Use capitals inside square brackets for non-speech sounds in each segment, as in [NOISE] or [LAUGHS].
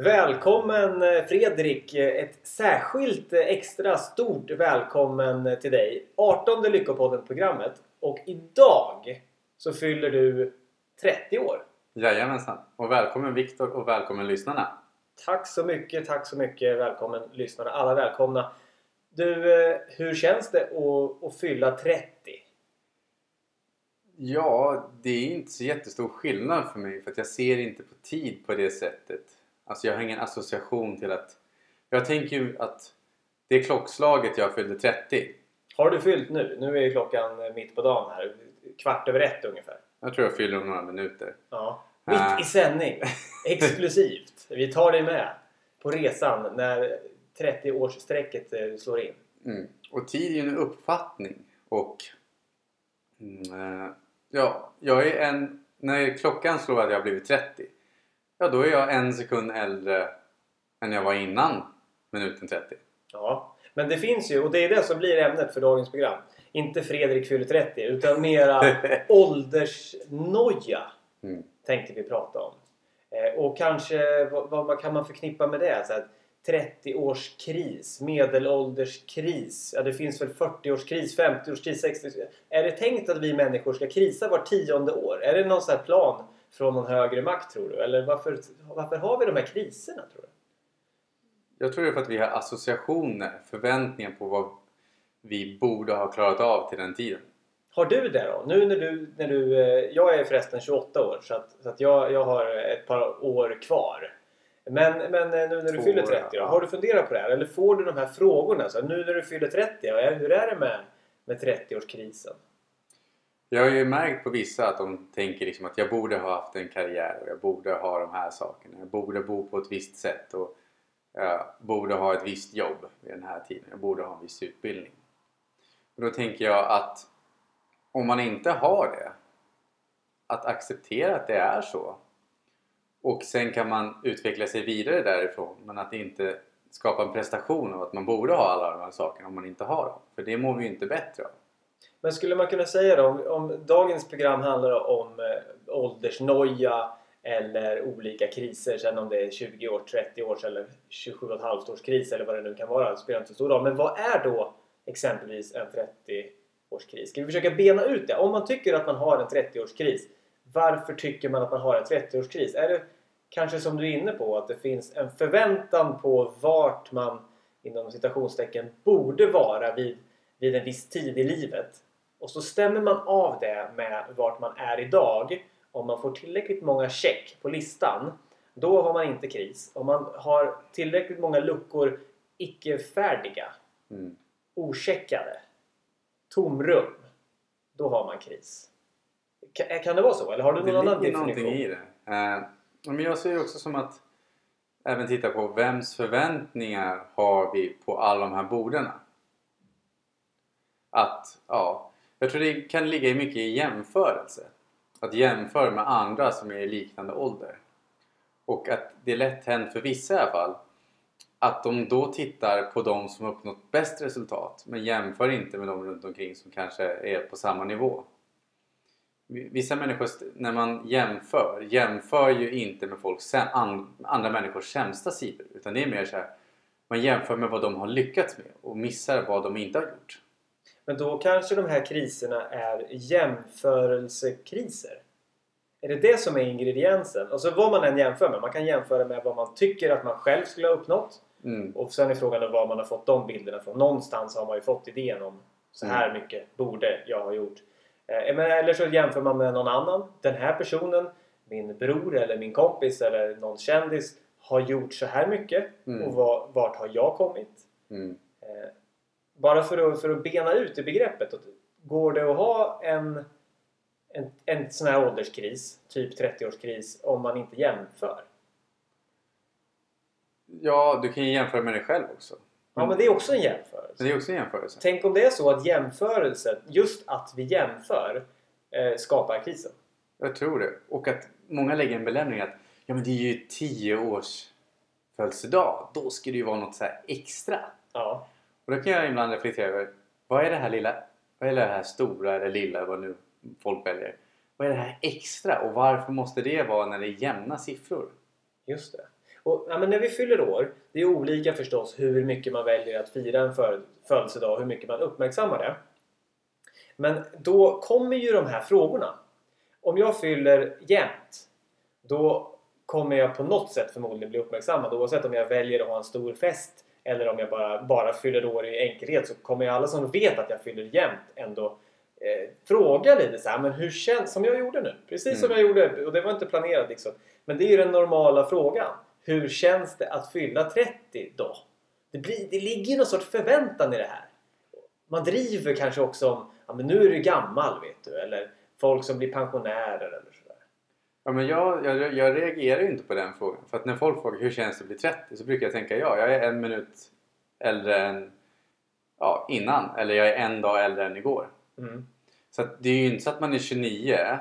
Välkommen eh, Fredrik! Ett särskilt eh, extra stort välkommen till dig. 18 Lyckopodden-programmet. Och idag så fyller du 30 år. Jajamensan! Och välkommen Viktor och välkommen lyssnarna! Tack så mycket, tack så mycket. Välkommen lyssnarna. Alla välkomna. Du, eh, hur känns det att, att fylla 30? Ja, det är inte så jättestor skillnad för mig för att jag ser inte på tid på det sättet. Alltså jag har ingen association till att... Jag tänker ju att det är klockslaget jag fyllde 30. Har du fyllt nu? Nu är klockan eh, mitt på dagen här. Kvart över ett ungefär. Jag tror jag fyller om några minuter. Ja. Mitt i sändning. Exklusivt. Vi tar dig med på resan när 30-årsstrecket eh, slår in. Mm. Och tid är ju en uppfattning. Och... Mm, eh, ja, jag är en... När klockan slår att jag har blivit 30 Ja, då är jag en sekund äldre än jag var innan minuten 30. Ja, men det finns ju, och det är det som blir ämnet för dagens program. Inte Fredrik fyller 30 utan mera [LAUGHS] åldersnoja mm. tänkte vi prata om. Eh, och kanske vad, vad, kan man förknippa med det? Så 30-årskris, medelålderskris. Ja, det finns väl 40-årskris, 50-årskris, 60-årskris. Är det tänkt att vi människor ska krisa var tionde år? Är det någon sån här plan från någon högre makt tror du? Eller varför, varför har vi de här kriserna tror du? Jag tror det är för att vi har associationer, förväntningar på vad vi borde ha klarat av till den tiden. Har du det då? Nu när du, när du, eh, jag är förresten 28 år så att, så att jag, jag har ett par år kvar. Men, men eh, nu när du Två fyller 30 då, har du funderat på det här? Eller får du de här frågorna? Så nu när du fyller 30, hur är det med, med 30-årskrisen? Jag har ju märkt på vissa att de tänker liksom att jag borde ha haft en karriär och jag borde ha de här sakerna. Jag borde bo på ett visst sätt och jag borde ha ett visst jobb vid den här tiden. Jag borde ha en viss utbildning. Och då tänker jag att om man inte har det, att acceptera att det är så. Och sen kan man utveckla sig vidare därifrån men att inte skapa en prestation av att man borde ha alla de här sakerna om man inte har dem. För det mår vi ju inte bättre av. Men skulle man kunna säga då om, om dagens program handlar om eh, åldersnoja eller olika kriser, sen om det är 20 år, 30 års eller 27,5 års kris eller vad det nu kan vara, det spelar inte så stor roll. Men vad är då exempelvis en 30-årskris? Ska vi försöka bena ut det? Om man tycker att man har en 30-årskris, varför tycker man att man har en 30-årskris? Är det kanske som du är inne på, att det finns en förväntan på vart man inom citationstecken borde vara vid, vid en viss tid i livet? Och så stämmer man av det med vart man är idag. Om man får tillräckligt många check på listan, då har man inte kris. Om man har tillräckligt många luckor icke-färdiga, mm. ocheckade, tomrum, då har man kris. Kan, det vara så? Eller har du någon det annan definition? Det ligger någonting i det. Uh, men jag ser också som att även titta på vems förväntningar har vi på alla de här borden? Att, ja, jag tror det kan ligga mycket i jämförelse. Att jämföra med andra som är i liknande ålder. Och att det är lätt hänt för vissa i alla fall att de då tittar på de som uppnått bäst resultat men jämför inte med de runt omkring som kanske är på samma nivå. Vissa människor, när man jämför, jämför ju inte med folks, andra människors sämsta sidor utan det är mer så här, man jämför med vad de har lyckats med och missar vad de inte har gjort. Men då kanske de här kriserna är jämförelsekriser. Är det det som är ingrediensen? Alltså vad man än jämför med. Man kan jämföra med vad man tycker att man själv skulle ha uppnått. Mm. Och sen är frågan var man har fått de bilderna från. Någonstans har man ju fått idén om så här mm. mycket borde jag ha gjort. Eh, eller så jämför man med någon annan. Den här personen, min bror eller min kompis eller någon kändis har gjort så här mycket. Mm. Och vart har jag kommit? Mm. Bara för att, för att bena ut i begreppet. Går det att ha en, en, en sån här ålderskris, typ 30-årskris, om man inte jämför? Ja, du kan ju jämföra med dig själv också. Ja, men det är också en jämförelse. Det är också en jämförelse. Tänk om det är så att jämförelse, just att vi jämför, eh, skapar krisen. Jag tror det. Och att många lägger en belämning att ja, men det är ju 10 års födelsedag. Då ska det ju vara något så extra. Ja. Och då kan jag ibland reflektera över vad är det här lilla, vad är det här stora eller lilla, vad nu folk väljer. Vad är det här extra och varför måste det vara när det är jämna siffror? Just det. Och, ja, men när vi fyller år, det är olika förstås hur mycket man väljer att fira en födelsedag och hur mycket man uppmärksammar det. Men då kommer ju de här frågorna. Om jag fyller jämnt, då kommer jag på något sätt förmodligen bli uppmärksammad. Oavsett om jag väljer att ha en stor fest eller om jag bara, bara fyller år i enkelhet så kommer ju alla som vet att jag fyller jämnt ändå eh, fråga lite så här, men hur känns som jag gjorde nu? Precis som Mm. jag gjorde och det var inte planerat liksom. Men det är ju den normala frågan. Hur känns det att fylla 30 då? Det, blir, det ligger ju någon sorts förväntan i det här. Man driver kanske också om ja, men nu är du gammal vet du eller folk som blir pensionärer eller sådär. Ja, men jag, jag, jag reagerar ju inte på den frågan. För att när folk frågar hur känns det att bli 30 så brukar jag tänka ja, jag är en minut äldre än ja, innan. Eller jag är en dag äldre än igår. Mm. Så att det är ju inte så att man är 29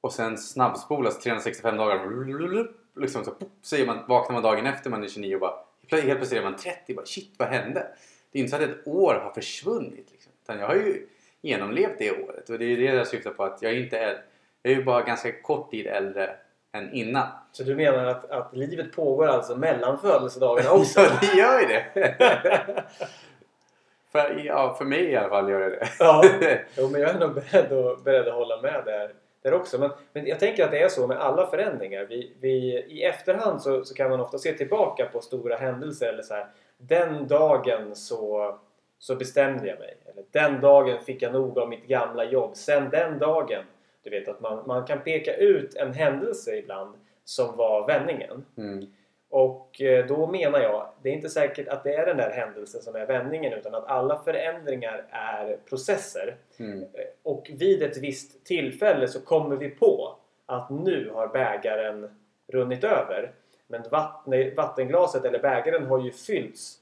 och sen snabbspolas 365 dagar. Liksom så pop, säger man, vaknar man dagen efter man är 29 och bara helt plötsligt är man 30. Bara, Shit, vad hände? Det är inte så att ett år har försvunnit. Liksom. Utan jag har ju genomlevt det året och det är det jag syftar på att jag inte är jag är ju bara ganska kort tid äldre än innan. Så du menar att, att livet pågår alltså mellan födelsedagarna [LAUGHS] också? Ja, det gör ju det! [LAUGHS] för, ja, för mig i alla fall gör det det. ja, [LAUGHS] jo, men jag är nog beredd att, beredd att hålla med där, där också. Men, men jag tänker att det är så med alla förändringar. Vi, vi, I efterhand så, så kan man ofta se tillbaka på stora händelser eller så här. Den dagen så, så bestämde jag mig. Eller den dagen fick jag nog av mitt gamla jobb. Sen den dagen. Du vet att man, man kan peka ut en händelse ibland som var vändningen. Mm. Och eh, då menar jag, det är inte säkert att det är den där händelsen som är vändningen utan att alla förändringar är processer. Mm. Eh, Och vid ett visst tillfälle så kommer vi på att nu har bägaren runnit över. Men vatten, vattenglaset eller bägaren har ju fyllts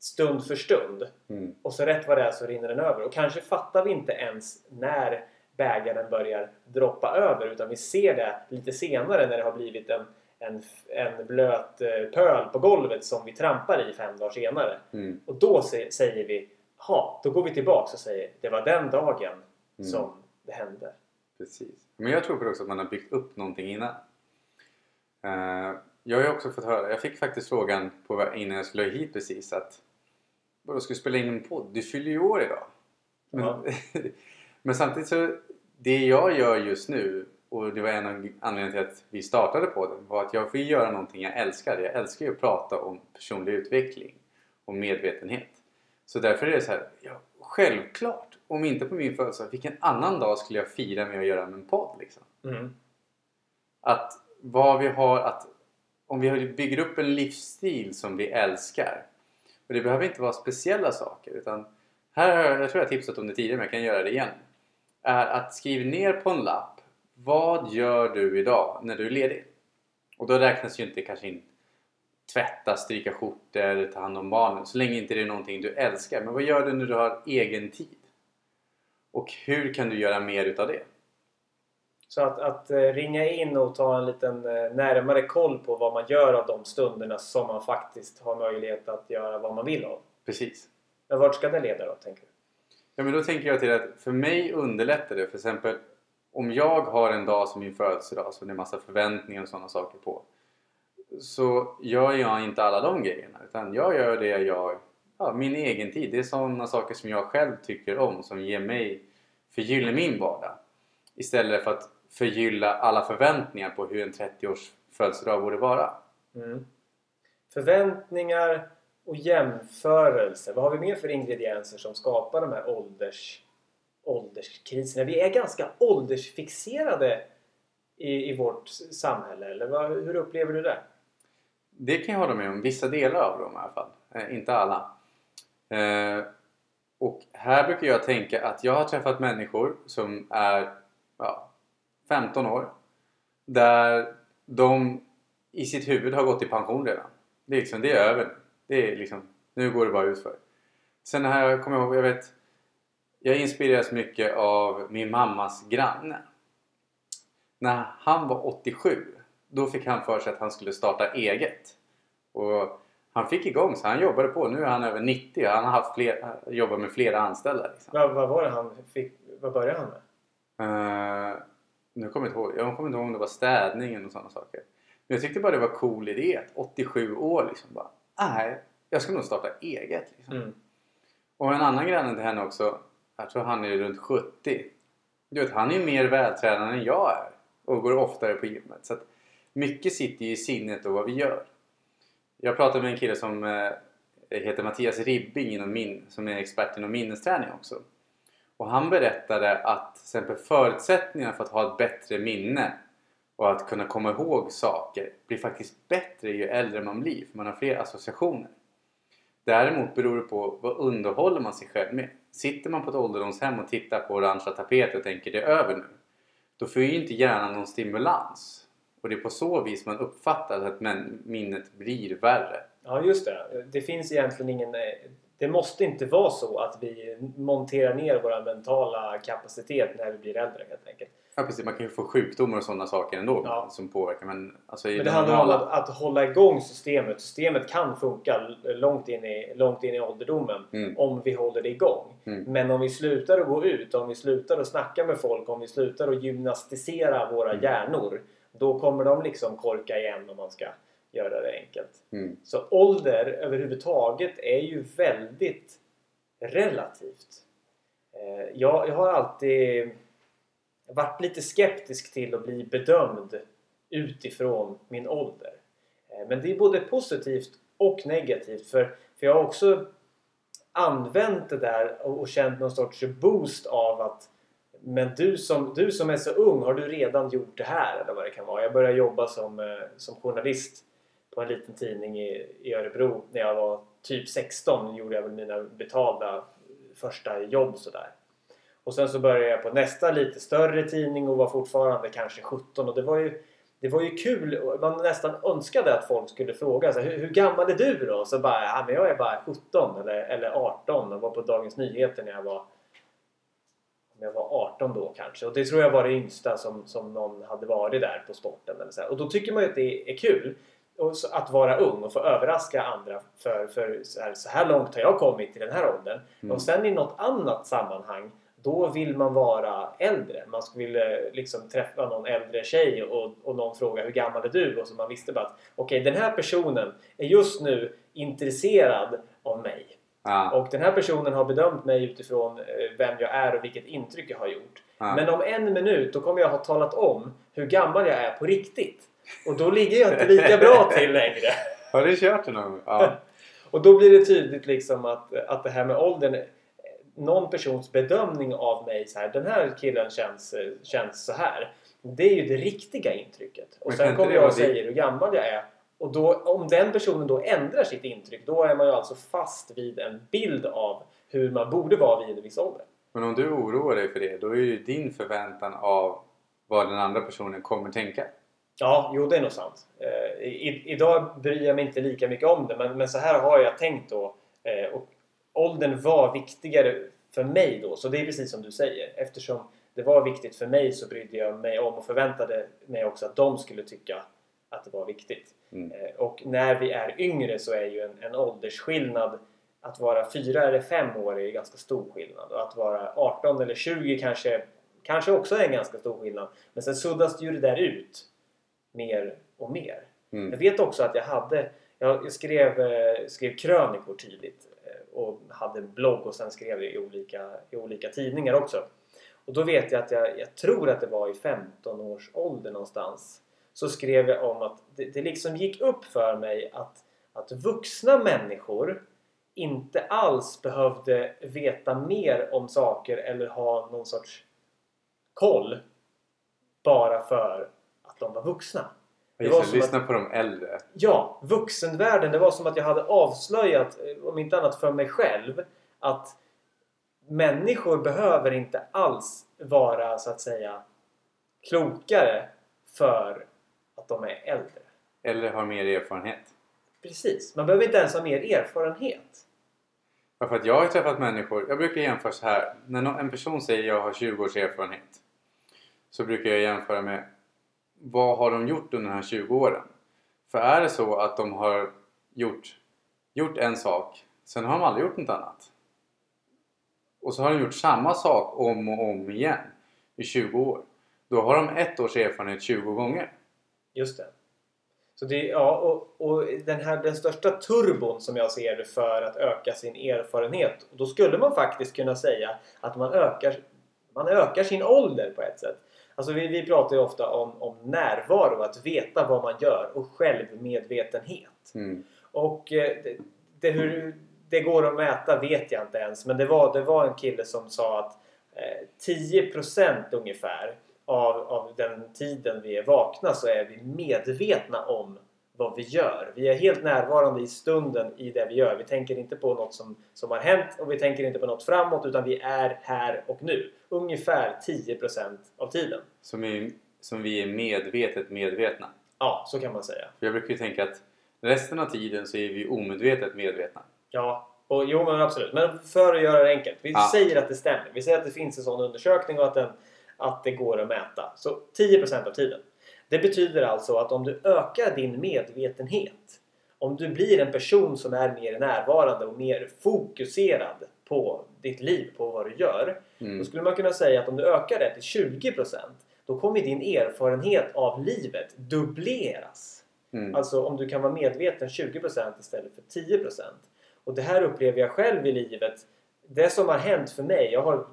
stund för stund. Mm. Och så rätt vad det är så rinner den över. Och kanske fattar vi inte ens när bägaren börjar droppa över utan vi ser det lite senare när det har blivit en, en, en blöt eh, pöl på golvet som vi trampar i fem dagar senare. Mm. Och då se, säger vi ha, då går vi tillbaks och säger det var den dagen Mm. som det hände. Precis. Men jag tror på det också att man har byggt upp någonting innan. Eh, jag har också fått höra, jag fick faktiskt frågan på, innan jag skulle hit precis att Vadå, ska du spela in en podd? Du fyller ju år idag. Men, Ja. [LAUGHS] men samtidigt så, det jag gör just nu och det var en av anledningarna till att vi startade podden var att jag vill göra någonting jag älskar. Jag älskar ju att prata om personlig utveckling och medvetenhet. Så därför är det så här, ja, självklart, om inte på min födelsedag, vilken annan dag skulle jag fira med att göra en podd liksom? Mm. att vad vi har att om vi bygger upp en livsstil som vi älskar och det behöver inte vara speciella saker utan här har jag, jag tror jag har tipsat om det tidigare men jag kan göra det igen är att skriva ner på en lapp vad gör du idag när du är ledig? Och då räknas ju inte kanske in tvätta, stryka skjortor, ta hand om barnen så länge inte det är någonting du älskar. Men vad gör du när du har egen tid? Och hur kan du göra mer utav det? Så att, att eh, ringa in och ta en liten eh, närmare koll på vad man gör av de stunderna som man faktiskt har möjlighet att göra vad man vill av. Precis. Men vart ska det leda då, tänker du? Ja, men då tänker jag till att för mig underlättar det. För exempel om jag har en dag som min födelsedag som det är massa förväntningar och sådana saker på. Så gör jag inte alla de grejerna. Utan jag gör det jag... Ja, min egen tid. Det är sådana saker som jag själv tycker om. Som ger mig... Förgyller min vardag. Istället för att förgylla alla förväntningar på hur en 30-års födelsedag borde vara. Mm. Förväntningar och jämförelse. Vad har vi mer för ingredienser som skapar de här ålders, ålderskriserna? Vi är ganska åldersfixerade i, i vårt samhälle. Eller vad, hur upplever du det? Det kan jag hålla med om. Vissa delar av dem i alla fall. Eh, inte alla. Eh, och här brukar jag tänka att jag har träffat människor som är ja, 15 år. Där de i sitt huvud har gått i pension redan. Det är, liksom, det är över. Det är liksom, nu går det bara utför. Sen här kommer jag ihåg, jag vet jag inspireras mycket av min mammas granne. När han var 87 då fick han för sig att han skulle starta eget. Och han fick igång så han jobbade på. Nu är han över 90 och han har haft fler, jobbat med flera anställda. Liksom. Vad, vad var det han fick? Vad började han med? Eh, nu kommer jag inte ihåg. Jag kommer inte ihåg om det var städningen och sådana saker. Men jag tyckte bara det var cool idé. 87 år liksom. Bara, nej, jag ska nog starta eget. Liksom. Mm. Och en annan granne till henne också. Jag tror han är runt 70. Du vet, han är ju mer vältränad än jag är. Och går oftare på gymmet. Så mycket sitter ju i sinnet och vad vi gör. Jag pratade med en kille som eh, heter Mattias Ribbing inom min, som är expert inom minnesträning också. Och han berättade att till exempel förutsättningarna för att ha ett bättre minne och att kunna komma ihåg saker blir faktiskt bättre ju äldre man blir för man har fler associationer. Däremot beror det på vad underhåller man sig själv med. Sitter man på ett ålderdomshem och tittar på orangea tapeter och tänker det är över nu. Då får ju inte hjärnan någon stimulans. Och det är på så vis man uppfattar att minnet blir värre. Ja, just det. Det finns egentligen ingen... Eh, det måste inte vara så att vi monterar ner vår mentala kapacitet när vi blir äldre helt enkelt. Ja precis, man kan ju få sjukdomar och sådana saker ändå Ja. som påverkar. Men, alltså, Men det handlar om att, att hålla igång systemet. Systemet kan funka långt in i, långt in i ålderdomen Mm. om vi håller det igång. Mm. Men om vi slutar att gå ut, om vi slutar att snacka med folk, om vi slutar att gymnastisera våra Mm. hjärnor. Då kommer de liksom korka igen om man ska göra det enkelt. Mm. Så ålder överhuvudtaget är ju väldigt relativt. Eh, Jag, jag har alltid varit lite skeptisk till att bli bedömd utifrån min ålder. Eh, men det är både positivt och negativt för, för jag har också använt det där och, och känt någon sorts boost av att men du som, du som är så ung, har du redan gjort det här? Eller vad det kan vara. Jag började jobba som, eh, som journalist på en liten tidning i, i Örebro när jag var typ 16. gjorde jag väl mina betalda första jobb sådär. Och sen så började jag på nästa lite större tidning och var fortfarande kanske 17 och det var ju det var ju kul. Man nästan önskade att folk skulle fråga så här, hur, hur gammal är du då? Så bara, ja men jag är bara 17 eller, eller 18 och var på Dagens Nyheter när jag var om jag var 18 då kanske. Och det tror jag var det yngsta som, som någon hade varit där på sporten. Eller så, här. och då tycker man ju att det är kul att vara ung och få överraska andra. För, för så, här, så här långt har jag kommit i den här åldern. Mm. Och sen i något annat sammanhang då vill man vara äldre. Man skulle vilja liksom träffa någon äldre tjej och, och någon frågar hur gammal är du? Och så man visste bara att okej, den här personen är just nu intresserad av mig. Ja, Och den här personen har bedömt mig utifrån eh, vem jag är och vilket intryck jag har gjort. ja. Men om en minut då kommer jag ha talat om hur gammal jag är på riktigt. Och då ligger jag inte lika bra till längre. [LAUGHS] Har du kört det någon gång? Ja. [LAUGHS] Och då blir det tydligt liksom att, att det här med åldern eh, någon persons bedömning av mig så här, den här killen känns, känns så här. Det är ju det riktiga intrycket. Och Men sen kommer jag och säger hur gammal jag är. Och då, om den personen då ändrar sitt intryck då är man ju alltså fast vid en bild av hur man borde vara vid en viss ålder. Men om du oroar dig för det, då är ju din förväntan av vad den andra personen kommer tänka. Ja, jo det är nog sant. Eh, i, idag bryr jag mig inte lika mycket om det men, men så här har jag tänkt då. Eh, och åldern var viktigare för mig då. Så det är precis som du säger. Eftersom det var viktigt för mig så brydde jag mig om och förväntade mig också att de skulle tycka att det var viktigt. Mm. Eh, och när vi är yngre så är ju en, en åldersskillnad att vara fyra eller fem år är ganska stor skillnad. Och att vara 18 eller 20 kanske, kanske också är en ganska stor skillnad. Men sen suddas ju det där ut mer och mer. Jag Mm. vet också att jag hade jag skrev, eh, skrev krönikor tidigt och hade en blogg och sen skrev jag i olika, i olika tidningar också. Och då vet jag att jag, jag tror att det var i 15 års ålder någonstans så skrev jag om att det, det liksom gick upp för mig att, att vuxna människor inte alls behövde veta mer om saker eller ha någon sorts koll bara för att de var vuxna. Det var som lyssna på de äldre. Ja, vuxenvärlden. Det var som att jag hade avslöjat, om inte annat för mig själv, att människor behöver inte alls vara så att säga klokare för att de är äldre. Eller har mer erfarenhet. Precis. Man behöver inte ens ha mer erfarenhet. Ja, för att jag har träffat människor, jag brukar jämföra så här. När en person säger jag har 20 års erfarenhet. Så brukar jag jämföra med vad har de gjort under de här 20 åren? För är det så att de har gjort, gjort en sak, sen har de aldrig gjort något annat. Och så har de gjort samma sak om och om igen i 20 år. Då har de ett års erfarenhet 20 gånger. Just det. Så det, ja, och, och den, här, den största turbon som jag ser det för att öka sin erfarenhet. Då skulle man faktiskt kunna säga att man ökar, man ökar sin ålder på ett sätt. Alltså vi, vi pratar ju ofta om, om närvaro, att veta vad man gör och självmedvetenhet. Mm. Och eh, det, det, hur det går att mäta vet jag inte ens. Men det var, det var en kille som sa att eh, 10% ungefär av, av den tiden vi är vakna så är vi medvetna om vad vi gör. Vi är helt närvarande i stunden i det vi gör. Vi tänker inte på något som, som har hänt och vi tänker inte på något framåt utan vi är här och nu. Ungefär 10% av tiden. Som, är, som vi är medvetet medvetna. Ja, så kan man säga. Jag brukar ju tänka att resten av tiden så är vi omedvetet medvetna. Ja, och, jo men absolut. Men för att göra det enkelt. Vi Ja. säger att det stämmer. Vi säger att det finns en sån undersökning och att, den, att det går att mäta. Så 10% av tiden. Det betyder alltså att om du ökar din medvetenhet. Om du blir en person som är mer närvarande och mer fokuserad på ditt liv, på vad du gör. Då Mm. skulle man kunna säga att om du ökar det till 20% då kommer din erfarenhet av livet dubbleras. Mm. Alltså om du kan vara medveten 20% istället för 10%. Och det här upplever jag själv i livet. Det som har hänt för mig, jag har,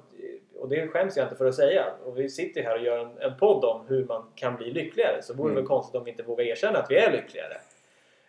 och det skäms jag inte för att säga. Och vi sitter här och gör en, en podd om hur man kan bli lyckligare. Så vore det Mm. väl konstigt om vi inte vågar erkänna att vi är lyckligare.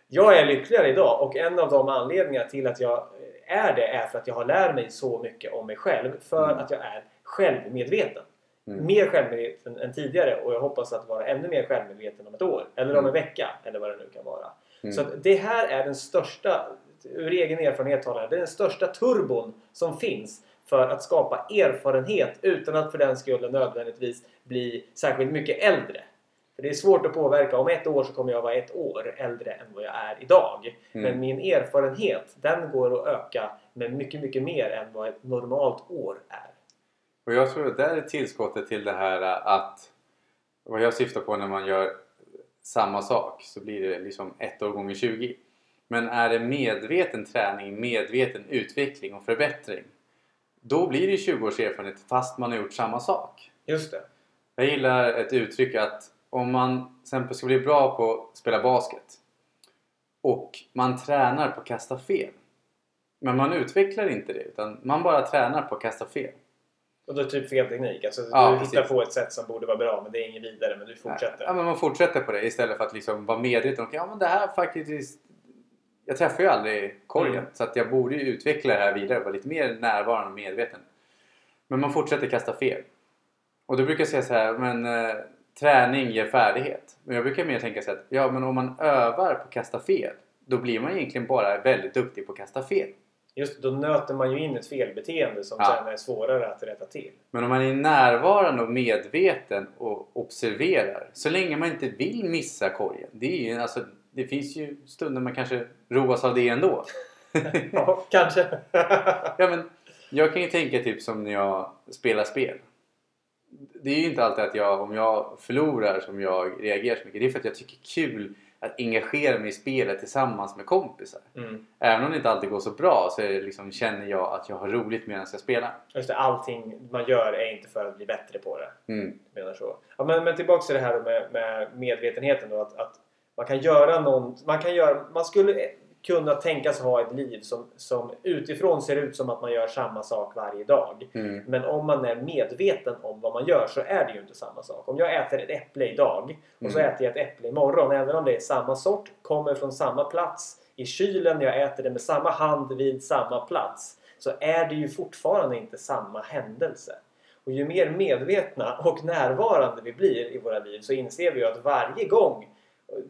Jag är lyckligare idag och en av de anledningar till att jag är det är för att jag har lärt mig så mycket om mig själv. För Mm. att jag är självmedveten. Mm. Mer självmedveten än tidigare och jag hoppas att vara ännu mer självmedveten om ett år. Eller om en Mm. vecka. Eller vad det nu kan vara. Mm. Så det här är den största, ur egen erfarenhet talar det är den största turbon som finns för att skapa erfarenhet utan att för den skull nödvändigtvis bli särskilt mycket äldre. För det är svårt att påverka. Om ett år så kommer jag vara ett år äldre än vad jag är idag. Mm. Men min erfarenhet, den går att öka med mycket, mycket mer än vad ett normalt år är. Och jag tror att det är tillskottet till det här att vad jag syftar på när man gör samma sak så blir det liksom ett år gånger 20. Men är det medveten träning, medveten utveckling och förbättring då blir det 20 års erfarenhet fast man har gjort samma sak. Just det. Jag gillar ett uttryck att om man till exempel ska bli bra på att spela basket och man tränar på att kasta fel men man utvecklar inte det utan man bara tränar på att kasta fel. Och då är det typ fel teknik. Alltså, Ja, du precis. hittar på ett sätt som borde vara bra men det är inget vidare. Men du fortsätter. Ja, men man fortsätter på det istället för att liksom vara medveten om ja, men det här faktiskt... Jag träffar ju aldrig korgen Mm. så att jag borde ju utveckla det här vidare och vara lite mer närvarande och medveten. Men man fortsätter kasta fel. Och då brukar jag säga så här, men eh, träning ger färdighet. Men jag brukar mer tänka så att ja men om man övar på att kasta fel då blir man egentligen bara väldigt duktig på att kasta fel. Just då nöter man ju in ett felbeteende som Ja. sen är svårare att rätta till. Men om man är närvarande och medveten och observerar så länge man inte vill missa korgen. Det, är ju, alltså, det finns ju stunder man kanske roas av det ändå. [LAUGHS] Ja, kanske. [LAUGHS] ja, men jag kan ju tänka typ som när jag spelar spel. Det är ju inte alltid att jag, om jag förlorar som jag reagerar så mycket. Det är för att jag tycker kul att engagera mig i spelet tillsammans med kompisar. Mm. Även om det inte alltid går så bra så liksom, känner jag att jag har roligt medan jag spelar. Just det, allting man gör är inte för att bli bättre på det. Mm. Jag menar så. Ja, men, men tillbaks till det här med, med medvetenheten då. Att, att man kan göra någon, man kan göra, man skulle kunna tänkas ha ett liv som, som utifrån ser ut som att man gör samma sak varje dag. Mm. Men om man är medveten om vad man gör så är det ju inte samma sak. Om jag äter ett äpple idag och så Mm. äter jag ett äpple imorgon. Även om det är samma sort, kommer från samma plats i kylen, jag äter det med samma hand vid samma plats. Så är det ju fortfarande inte samma händelse. Och ju mer medvetna och närvarande vi blir i våra liv så inser vi ju att varje gång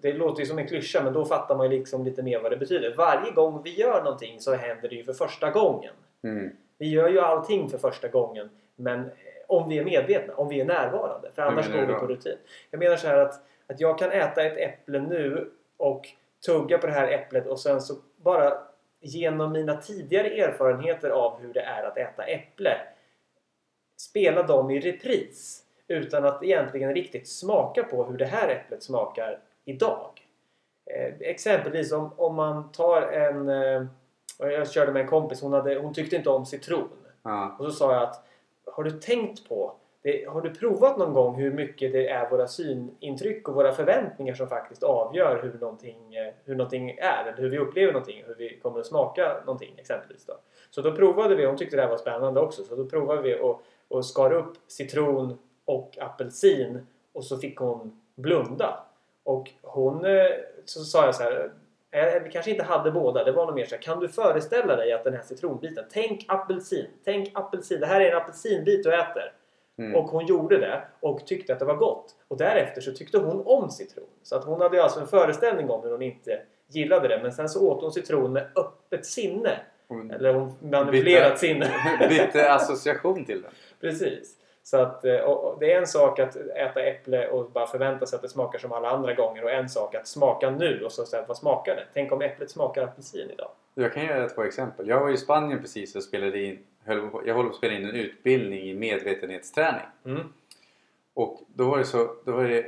det låter ju som en klyscha men då fattar man ju liksom lite mer vad det betyder. Varje gång vi gör någonting så händer det ju för första gången. Mm. Vi gör ju allting för första gången. Men eh, om vi är medvetna, om vi är närvarande. För annars går vi på rutin. Jag menar så här att, att jag kan äta ett äpple nu och tugga på det här äpplet och sen så bara genom mina tidigare erfarenheter av hur det är att äta äpple spela dem i repris utan att egentligen riktigt smaka på hur det här äpplet smakar idag. Eh, exempelvis om, om man tar en... Eh, jag körde med en kompis, hon, hade, hon tyckte inte om citron. Ja. Och så sa jag att har du tänkt på det, har du provat någon gång hur mycket det är våra synintryck och våra förväntningar som faktiskt avgör hur någonting, eh, hur någonting är? Eller hur vi upplever någonting, hur vi kommer att smaka någonting exempelvis. Då. Så då provade vi, hon tyckte det här var spännande också, så då provade vi och, och skar upp citron och apelsin och så fick hon blunda. Och hon, eh, så sa jag så här, eh, vi kanske inte hade båda, det var nog mer så här, kan du föreställa dig att den här citronbiten, tänk apelsin, tänk apelsin, det här är en apelsinbit du äter. Mm. Och hon gjorde det och tyckte att det var gott. Och därefter så tyckte hon om citron. Så att hon hade alltså en föreställning om hur hon inte gillade det. Men sen så åt hon citron med öppet sinne. Hon Eller hon manipulerat bytte- sinne. bytte association till den. [LAUGHS] Precis. Så att eh, det är en sak att äta äpple och bara förvänta sig att det smakar som alla andra gånger och en sak att smaka nu och så säga vad smakar det? Tänk om äpplet smakar apelsin idag? Jag kan göra två exempel. Jag var i Spanien precis och spelade in, höll, jag håller på att spela in en utbildning i medvetenhetsträning. Mm. Och då var det, så, då var det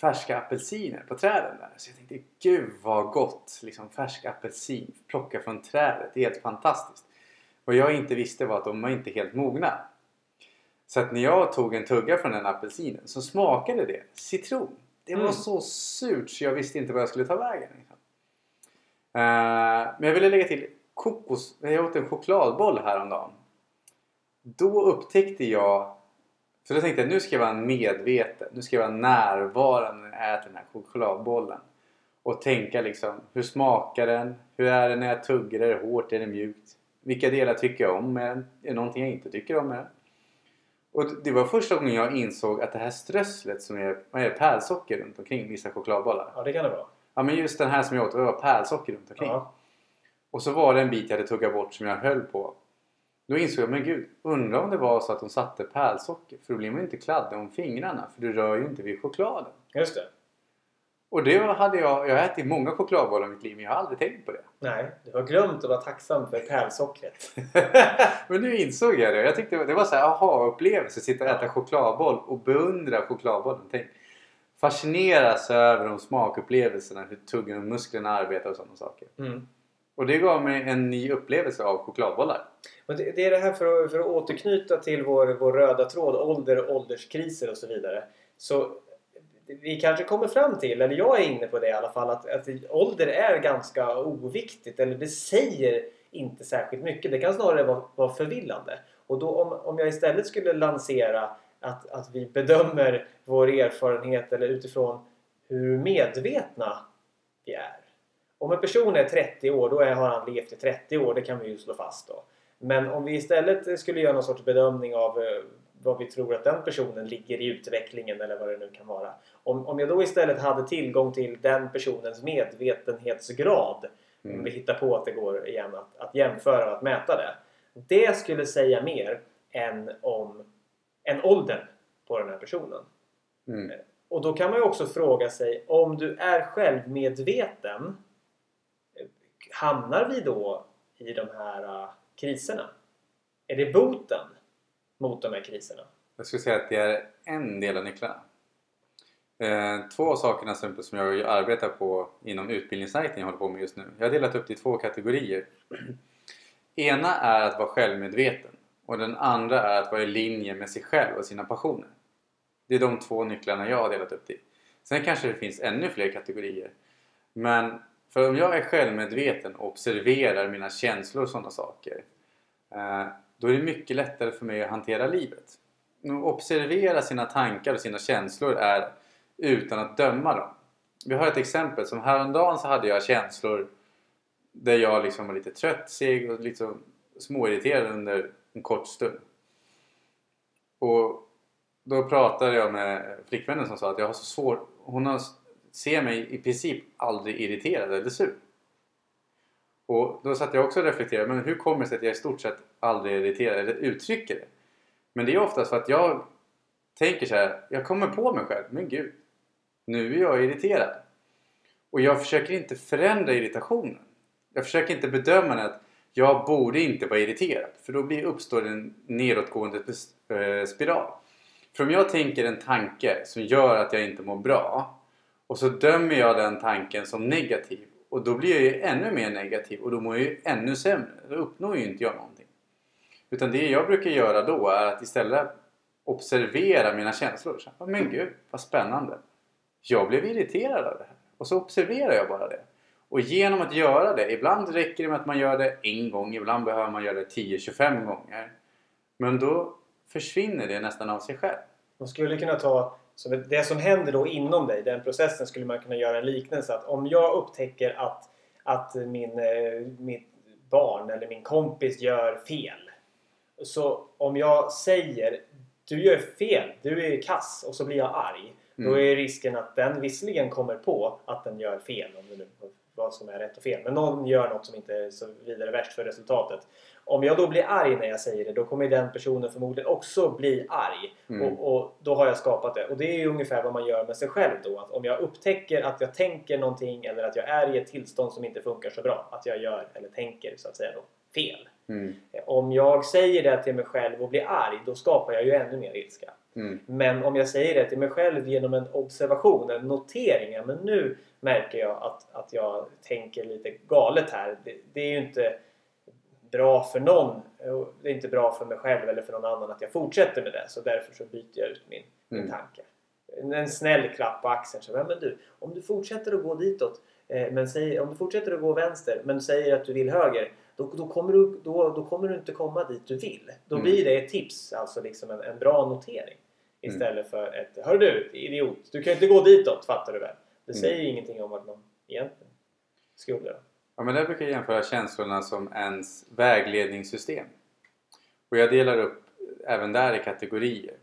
färska apelsiner på träden där. Så jag tänkte, gud vad gott! Liksom färsk apelsin, plocka från trädet. Det är helt fantastiskt. Vad jag inte visste var att de var inte helt mogna. Så att när jag tog en tugga från den apelsinen så smakade det citron. Det var Mm. så surt så jag visste inte vad jag skulle ta vägen. Liksom. Eh, men jag ville lägga till kokos. Jag åt en chokladboll häromdagen. Då upptäckte jag för då tänkte jag nu ska jag vara medveten. Nu ska jag vara närvarande när jag äter den här chokladbollen. Och tänka liksom, hur smakar den? Hur är det när jag tuggar? Är det hårt? Är det mjukt? Vilka delar tycker jag om med den? Är det någonting jag inte tycker om med den? Och det var första gången jag insåg att det här strösslet som är, är pärlsocker runt omkring vissa chokladbollar. Ja, det kan det vara. Ja men just den här som jag åt, det var pärlsocker runt omkring. Ja. Och så var det en bit jag hade tuggat bort som jag höll på. Då insåg jag, men gud, undrar om det var så att de satte pärlsocker. För då blir man ju inte kladdig om fingrarna. För du rör ju inte vid chokladen. Just det. Och det hade jag, jag har ätit många chokladbollar i mitt liv men jag har aldrig tänkt på det. Nej, du har glömt att vara tacksam för pärlsockret. [LAUGHS] Men nu insåg jag det. Jag tyckte det var så här aha-upplevelse. Sitta och äta chokladboll och beundra chokladbollen. Tänk, fascineras över de smakupplevelserna. Hur tuggen och musklerna arbetar och sådana saker. Mm. Och det gav mig en ny upplevelse av chokladbollar. Men det, det är det här för att, för att återknyta till vår, vår röda tråd, ålder, ålderskriser och så vidare. Så vi kanske kommer fram till, eller jag är inne på det i alla fall, att, att ålder är ganska oviktigt. Eller det säger inte särskilt mycket. Det kan snarare vara, vara förvillande. Och då om, om jag istället skulle lansera att, att vi bedömer vår erfarenhet eller utifrån hur medvetna vi är. Om en person är 30 år, då är, har han levt i 30 år. Det kan vi ju slå fast då. Men om vi istället skulle göra någon sorts bedömning av eh, vad vi tror att den personen ligger i utvecklingen eller vad det nu kan vara. Om, om jag då istället hade tillgång till den personens medvetenhetsgrad. Mm. Om vi hittar på att det går igen att, att jämföra och att mäta det. Det skulle säga mer än om än åldern på den här personen. Mm. Och då kan man ju också fråga sig om du är självmedveten eh, hamnar vi då i de här uh, kriserna? Är det boten mot de här kriserna? Jag skulle säga att det är en del av nycklarna. Eh, två av sakerna som, som jag arbetar på inom utbildningssajten jag håller på med just nu. Jag har delat upp det i två kategorier. Ena är att vara självmedveten och den andra är att vara i linje med sig själv och sina passioner. Det är de två nycklarna jag har delat upp det i. Sen kanske det finns ännu fler kategorier. Men för om jag är självmedveten och observerar mina känslor och sådana saker eh, då är det mycket lättare för mig att hantera livet. Att observera sina tankar och sina känslor är utan att döma dem. Vi har ett exempel som häromdagen så hade jag känslor där jag liksom var lite trött, seg och liksom småirriterad under en kort stund. Och då pratade jag med flickvännen som sa att jag har så svårt, hon har, ser mig i princip aldrig irriterad eller sur. Och då satt jag också och reflekterade, men hur kommer det sig att jag i stort sett aldrig är irriterad eller uttrycker det? Men det är oftast för att jag tänker så här, jag kommer på mig själv, men gud, nu är jag irriterad. Och jag försöker inte förändra irritationen. Jag försöker inte bedöma det att jag borde inte vara irriterad. För då blir, uppstår en nedåtgående eh, spiral. För om jag tänker en tanke som gör att jag inte mår bra och så dömer jag den tanken som negativ och då blir jag ju ännu mer negativ och då mår jag ju ännu sämre. Då uppnår ju inte jag någonting. Utan det jag brukar göra då är att istället observera mina känslor. Så, men gud, vad spännande. Jag blev irriterad av det här. Och så observerar jag bara det. Och genom att göra det, ibland räcker det med att man gör det en gång, ibland behöver man göra det 10-25 gånger. Men då försvinner det nästan av sig själv. Man skulle kunna ta så det som händer då inom dig, den processen skulle man kunna göra en liknelse att om jag upptäcker att, att min, eh, mitt barn eller min kompis gör fel. Så om jag säger du gör fel, du är kass och så blir jag arg. Mm. Då är risken att den visserligen kommer på att den gör fel, om det nu vad som är rätt och fel. Men någon gör något som inte är så vidare värst för resultatet. Om jag då blir arg när jag säger det, då kommer den personen förmodligen också bli arg. Mm. Och, och då har jag skapat det. Och det är ju ungefär vad man gör med sig själv då. Att om jag upptäcker att jag tänker någonting eller att jag är i ett tillstånd som inte funkar så bra. Att jag gör, eller tänker så att säga då, fel. Mm. Om jag säger det till mig själv och blir arg, då skapar jag ju ännu mer ilska. Mm. Men om jag säger det till mig själv genom en observation, en notering. ja, Men nu märker jag att, att jag tänker lite galet här. Det, det är ju inte bra för någon. och Det är inte bra för mig själv eller för någon annan att jag fortsätter med det. Så därför så byter jag ut min, min Mm. tanke. En, snäll klapp på axeln. Så, "Ja, men du, om du fortsätter att gå ditåt. Eh, men säger, om du fortsätter att gå vänster men säger att du vill höger. Då, då, kommer du, då, då kommer du inte komma dit du vill. Då Mm. blir det ett tips. Alltså liksom en, en bra notering. Istället för ett Hör du idiot, du kan ju inte gå ditåt fattar du väl? Det Mm. säger ju ingenting om vad man egentligen skulle. Ja, men där brukar jag jämföra känslorna som ens vägledningssystem. Och jag delar upp även där i kategorier.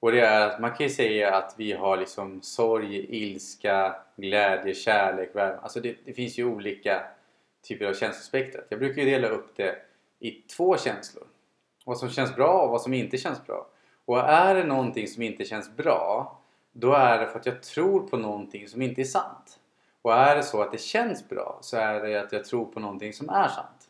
Och det är att man kan ju säga att vi har liksom sorg, ilska, glädje, kärlek, värme. Alltså det, det finns ju olika typer av känslospektrat. Jag brukar ju dela upp det i två känslor. Vad som känns bra och vad som inte känns bra. Och är det någonting som inte känns bra då är det för att jag tror på någonting som inte är sant. Och är det så att det känns bra så är det att jag tror på någonting som är sant.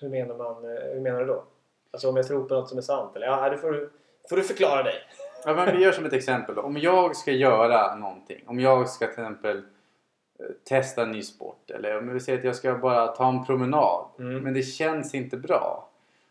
Hur menar, man, eh, hur menar du då? Alltså om jag tror på något som är sant? Eller ja, det får du, får du förklara dig. [LAUGHS] Ja, men vi gör som ett exempel då. Om jag ska göra någonting. Om jag ska till exempel eh, testa en ny sport. Eller om vi säger att jag ska bara ta en promenad. Mm. Men det känns inte bra.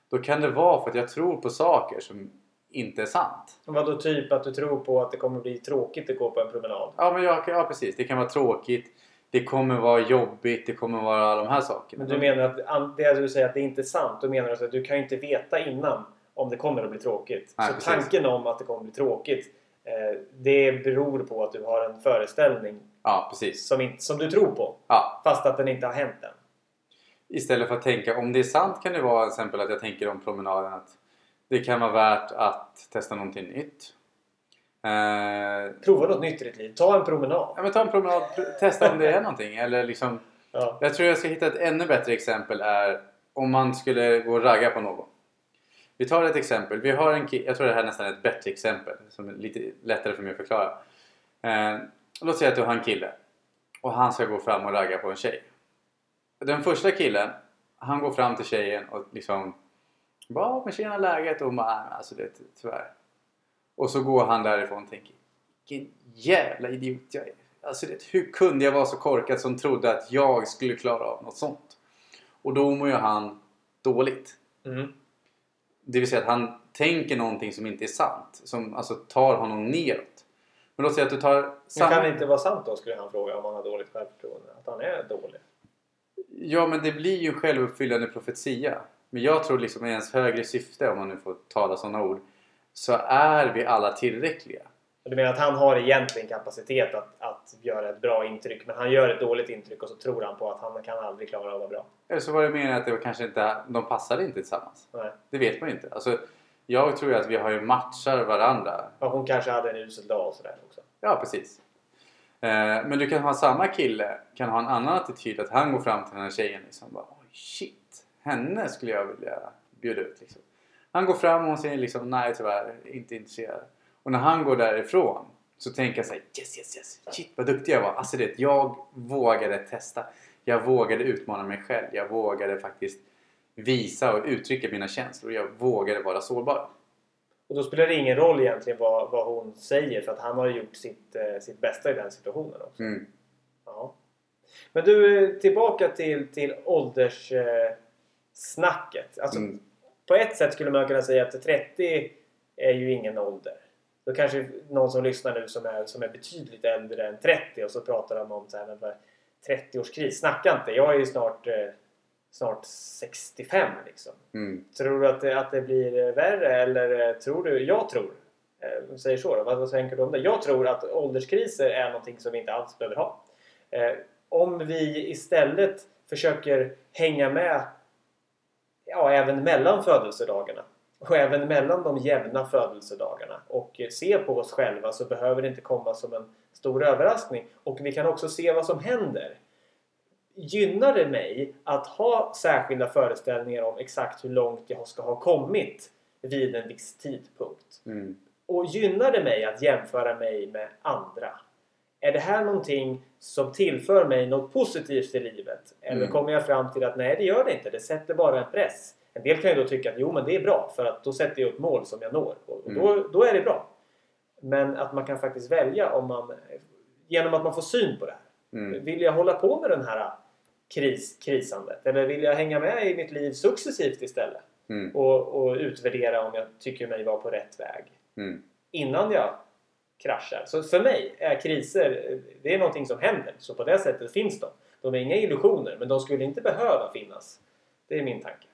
Då kan det vara för att jag tror på saker som inte är sant. Vad då typ att du tror på att det kommer bli tråkigt att gå på en promenad? Ja, men jag, ja precis. Det kan vara tråkigt. Det kommer vara jobbigt. Det kommer vara alla de här sakerna. Men du menar att det du säger att det inte är sant, då menar du att du kan ju inte veta innan om det kommer att bli tråkigt. Nej, så precis. tanken om att det kommer att bli tråkigt, eh, det beror på att du har en föreställning Ja, som, inte, som du tror på. Ja, Fast att den inte har hänt än. Istället för att tänka om det är sant kan det vara till exempel att jag tänker om promenaden att det kan vara värt att testa någonting nytt. Eh, Prova något nytt i ditt liv. Ta en promenad. ja, men ta en promenad, pr- testa om det är någonting. Eller liksom, Ja. jag tror jag ska hitta ett ännu bättre exempel är om man skulle gå och ragga på någon. Vi tar ett exempel. Vi har en jag tror det här är nästan ett bättre exempel som är lite lättare för mig att förklara. Eh, låt säga att du har en kille och han ska gå fram och ragga på en tjej. Den första killen, han går fram till tjejen och liksom bara men tjena läget? Och hon bara, "Nej, alltså det tyvärr. Och så går han därifrån och tänker vilken jävla idiot jag är. Alltså det, hur kunde jag vara så korkad som trodde att jag skulle klara av något sånt? Och då mår ju han dåligt. Mm. Det vill säga att han tänker någonting som inte är sant. Som alltså tar honom neråt. Men låt säga att du tar Men samma... kan det inte vara sant då, skulle han fråga, om han har dåligt självförtroende? Att han är dålig? Ja, men det blir ju en självuppfyllande profetia. Men jag tror liksom i ens högre syfte, om man nu får tala sådana ord, så är vi alla tillräckliga. Du menar att han har egentligen kapacitet att, att göra ett bra intryck, men han gör ett dåligt intryck och så tror han på att han kan aldrig klara av att vara bra? Eller så var det meningen att det var kanske inte, de passade inte tillsammans. Nej. Det vet man ju inte. Alltså, jag tror ju att vi har ju matchar varandra. Ja, hon kanske hade en usel dag och sådär också. Ja, precis. Eh, men du kan ha samma kille, kan ha en annan attityd. Att han går fram till den här tjejen liksom bara Oj, shit, henne skulle jag vilja bjuda ut liksom. Han går fram och hon säger liksom nej tyvärr, inte intresserad. Och när han går därifrån så tänker jag så här, yes yes yes, shit vad duktig jag var. Alltså det, jag vågade testa. Jag vågade utmana mig själv. Jag vågade faktiskt visa och uttrycka mina känslor. Jag vågade vara sårbar. Och då spelar det ingen roll egentligen vad, vad hon säger för att han har gjort sitt, eh, sitt bästa i den situationen också. Mm. Ja. Men du, eh, tillbaka till, till ålderssnacket. Alltså, Mm. På ett sätt skulle man kunna säga att 30 är ju ingen ålder. Då kanske någon som lyssnar nu som är, som är betydligt äldre än 30 och så pratar de om så här, men vad- 30-årskris. Snacka inte! Jag är ju snart, eh, snart 65 liksom. Mm. Tror du att det, att det blir värre eller eh, tror du? Jag tror. Eh, säger så då. Vad, vad tänker du om det? Jag tror att ålderskriser är någonting som vi inte alls behöver ha. Eh, om vi istället försöker hänga med ja, även mellan födelsedagarna och även mellan de jämna födelsedagarna och se på oss själva så behöver det inte komma som en stor överraskning. Och vi kan också se vad som händer. Gynnar det mig att ha särskilda föreställningar om exakt hur långt jag ska ha kommit vid en viss tidpunkt? Mm. Och gynnar det mig att jämföra mig med andra? Är det här någonting som tillför mig något positivt i livet? Eller Mm. kommer jag fram till att nej, det gör det inte. Det sätter bara en press. En del kan ju då tycka att jo, men det är bra för att då sätter jag upp mål som jag når. Och och då, då är det bra. Men att man kan faktiskt välja om man, genom att man får syn på det här. Mm. Vill jag hålla på med den här kris, krisandet? Eller vill jag hänga med i mitt liv successivt istället? Mm. Och, och utvärdera om jag tycker mig vara på rätt väg Mm. innan jag kraschar. Så för mig är kriser, det är någonting som händer. Så på det sättet finns de. De är inga illusioner, men de skulle inte behöva finnas. Det är min tanke.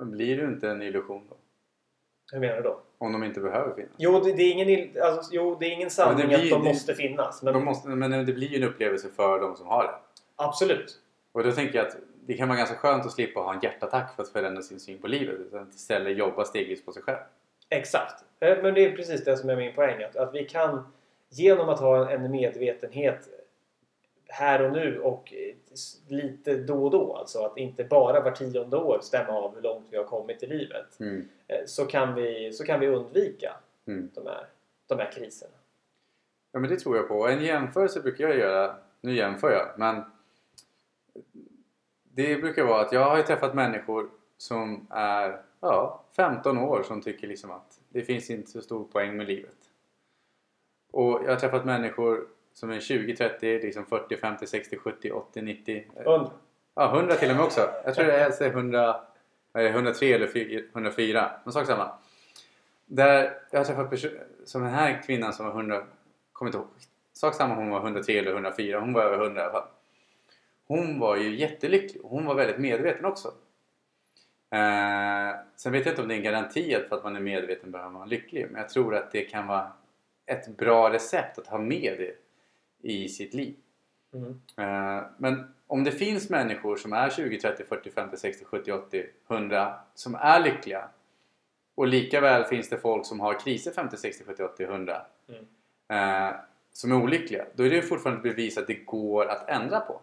Blir det inte en illusion då? Hur menar du då? Om de inte behöver finnas? Jo, det, det, är, ingen, alltså, jo, det är ingen sanning Men blir- att de det- måste finnas. Men De måste, men det blir ju en upplevelse för de som har det. absolut. Och då tänker jag att det kan vara ganska skönt att slippa ha en hjärtattack för att förändra sin syn på livet. Utan istället jobba stegvis på sig själv. Exakt. Eh, Men det är precis det som är min poäng. Att, att vi kan genom att ha en medvetenhet här och nu och eh, lite då och då, alltså att inte bara var tionde år stämma av hur långt vi har kommit i livet, Mm. eh, så kan vi, så kan vi undvika Mm. de här, de här kriserna. Ja men det tror jag på. En jämförelse brukar jag göra. Nu jämför jag men det brukar vara att jag har ju träffat människor som är ja, 15 år som tycker liksom att det finns inte så stor poäng med livet. Och jag har träffat människor som är 20, 30, liksom 40, 50, 60, 70, 80, 90. eh, Undra. Ja, 100 till och med också. Jag tror det är 100, eh, 103 eller fy- 104. Någon sak samma. Där jag har träffat personer som den här kvinnan som var 100, kommer inte ihåg. Sak samma hon var 103 eller 104. Hon var över 100 i alla fall. Hon var ju jättelycklig hon var väldigt medveten också. Eh, sen vet jag inte om det är en garanti att för att man är medveten behöver man lycklig. Men jag tror att det kan vara ett bra recept att ha med det i sitt liv. Mm. Eh, Men om det finns människor som är 20, 30, 40, 50, 60, 70, 80, 100 som är lyckliga och lika väl finns det folk som har kriser 50, 60, 70, 80, 100 Mm. eh, som är olyckliga. Då är det fortfarande ett bevis att det går att ändra på.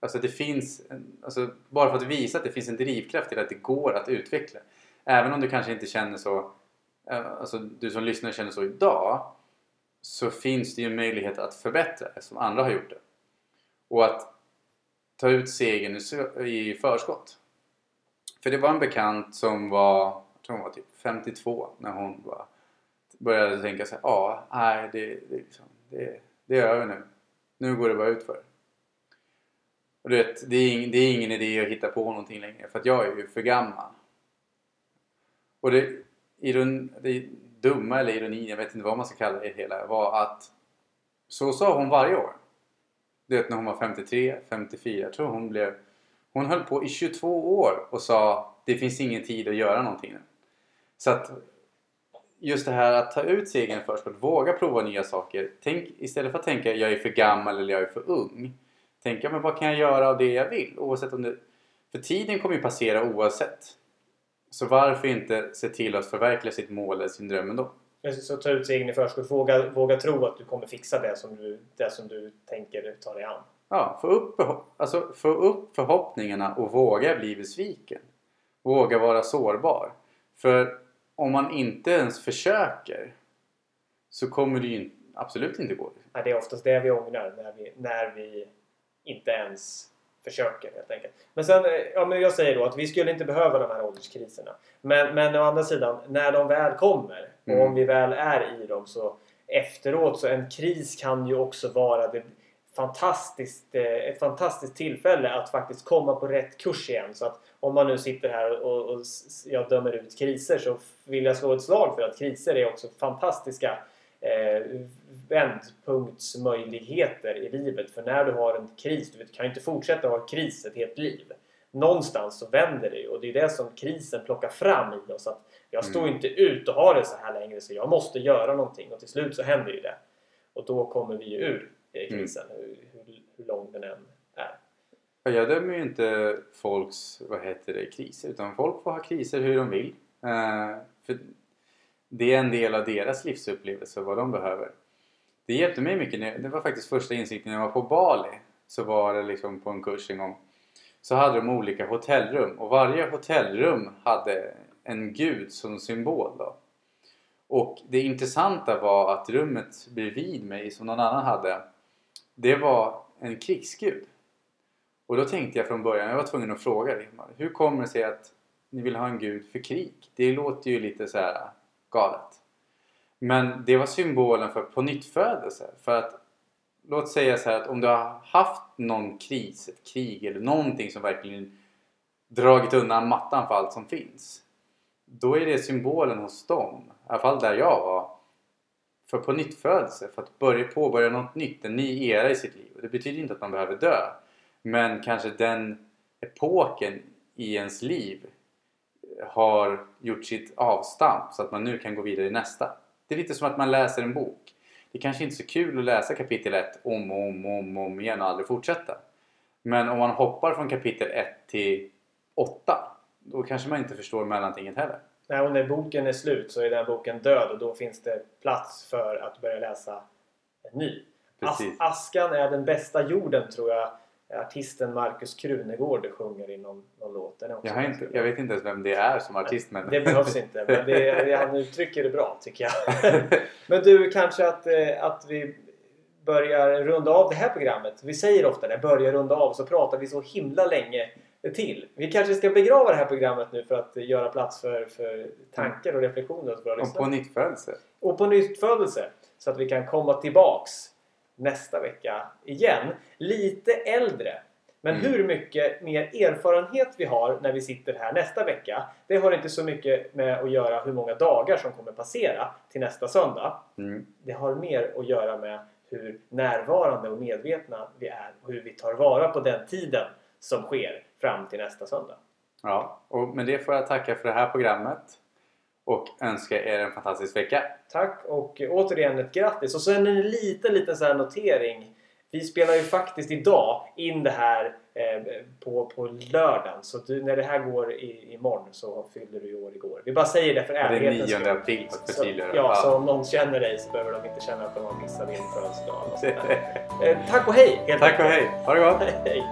Alltså det finns, alltså bara för att visa att det finns en drivkraft till att det går att utveckla. Även om du kanske inte känner så, eh, alltså du som lyssnar känner så idag så finns det ju en möjlighet att förbättra eftersom som andra har gjort det. Och att ta ut segern i förskott. För det var en bekant som var, jag tror hon var typ 52 när hon var, började tänka sig ja, nej det, det, är liksom, det, det är över nu. Nu går det bara ut för. Och du vet, det är, ing, det är ingen idé att hitta på någonting längre för att jag är ju för gammal. Och det, iron, det dumma eller ironin, jag vet inte vad man ska kalla det hela, var att så sa hon varje år. Du vet när hon var 53, 54, jag tror hon blev... Hon höll på i 22 år och sa det finns ingen tid att göra någonting nu. Så att just det här att ta ut segern först och våga prova nya saker. Tänk, istället för att tänka jag är för gammal eller jag är för ung. Tänka men vad kan jag göra av det jag vill? Oavsett om det... För tiden kommer ju passera oavsett. Så varför inte se till att förverkliga sitt mål eller sin dröm ändå? Så ta ut segern i förskott. Våga, våga tro att du kommer fixa det som du, det som du tänker ta dig an. Ja, få upp, alltså, få upp förhoppningarna och våga bli besviken. Våga vara sårbar. För om man inte ens försöker så kommer det ju absolut inte gå. Nej, det är oftast det vi ångrar när vi, när vi inte ens försöker helt enkelt. Men sen, eh, ja men jag säger då att vi skulle inte behöva de här ålderskriserna. Men, men å andra sidan, när de väl kommer och Mm. om vi väl är i dem så efteråt så en kris kan ju också vara det, fantastiskt, eh, ett fantastiskt tillfälle att faktiskt komma på rätt kurs igen. Så att om man nu sitter här och, och jag dömer ut kriser så vill jag slå ett slag för att kriser är också fantastiska eh, vändpunktsmöjligheter i livet. För när du har en kris, du kan ju inte fortsätta ha kris ett helt liv. Någonstans så vänder det ju och det är det som krisen plockar fram i oss. Att jag står mm. inte ut och har det så här längre så jag måste göra någonting och till slut så händer ju det. Och då kommer vi ju ur mm. krisen, mm. hur, hur, hur lång den än är. Jag dömer ju inte folks vad heter det, kriser utan folk får ha kriser hur de vill. Uh, för det är en del av deras livsupplevelse vad de behöver. Det hjälpte mig mycket. Det var faktiskt första insikten när jag var på Bali. Så var det liksom på en kurs en gång. Så hade de olika hotellrum och varje hotellrum hade en gud som symbol. Då. Och det intressanta var att rummet bredvid mig som någon annan hade det var en krigsgud. Och då tänkte jag från början, jag var tvungen att fråga hur kommer det sig att ni vill ha en gud för krig? Det låter ju lite så här galet. Men det var symbolen för på För att låt säga så här att om du har haft någon kris, ett krig eller någonting som verkligen dragit undan mattan för allt som finns. Då är det symbolen hos dem, i alla fall där jag var, för på nyttfödelse, för att börja påbörja något nytt, en ny era i sitt liv. Och det betyder inte att man behöver dö. Men kanske den epoken i ens liv har gjort sitt avstamp så att man nu kan gå vidare i nästa. Det är lite som att man läser en bok. Det kanske inte är så kul att läsa kapitel 1 om och om, om, om igen och aldrig fortsätta. Men om man hoppar från kapitel 1 till 8 då kanske man inte förstår mellantinget heller. Nej, och när boken är slut så är den boken död och då finns det plats för att börja läsa en ny. As Askan är den bästa jorden tror jag artisten Markus Krunegård sjunger i någon, någon låt. Jag, inte, jag, vet inte ens vem det är som artist. Men... Det behövs inte. Men det, [LAUGHS] han uttrycker det bra tycker jag. [LAUGHS] men du, kanske att, eh, att vi börjar runda av det här programmet. Vi säger ofta det, börjar runda av, så pratar vi så himla länge till. Vi kanske ska begrava det här programmet nu för att göra plats för, för tankar och reflektioner hos våra Och på nyttfödelse. Och på nyttfödelse. Så att vi kan komma tillbaks nästa vecka igen. Lite äldre. Men mm. hur mycket mer erfarenhet vi har när vi sitter här nästa vecka det har inte så mycket med att göra hur många dagar som kommer passera till nästa söndag. Mm. Det har mer att göra med hur närvarande och medvetna vi är och hur vi tar vara på den tiden som sker fram till nästa söndag. Ja, och med det får jag tacka för det här programmet och önska er en fantastisk vecka. Tack och återigen ett grattis. Och sen en liten, liten så här notering. Vi spelar ju faktiskt idag in det här eh, på, på lördagen. Så du, när det här går i, imorgon så fyller du år igår. Vi bara säger det för ärlighetens skull. Det är 9 april för att förtydliga. Ja, så om någon känner dig så behöver de inte känna att de har missat din födelsedag. [LAUGHS] eh, tack och hej! Tack och hej! Ha det gott! [LAUGHS] hej.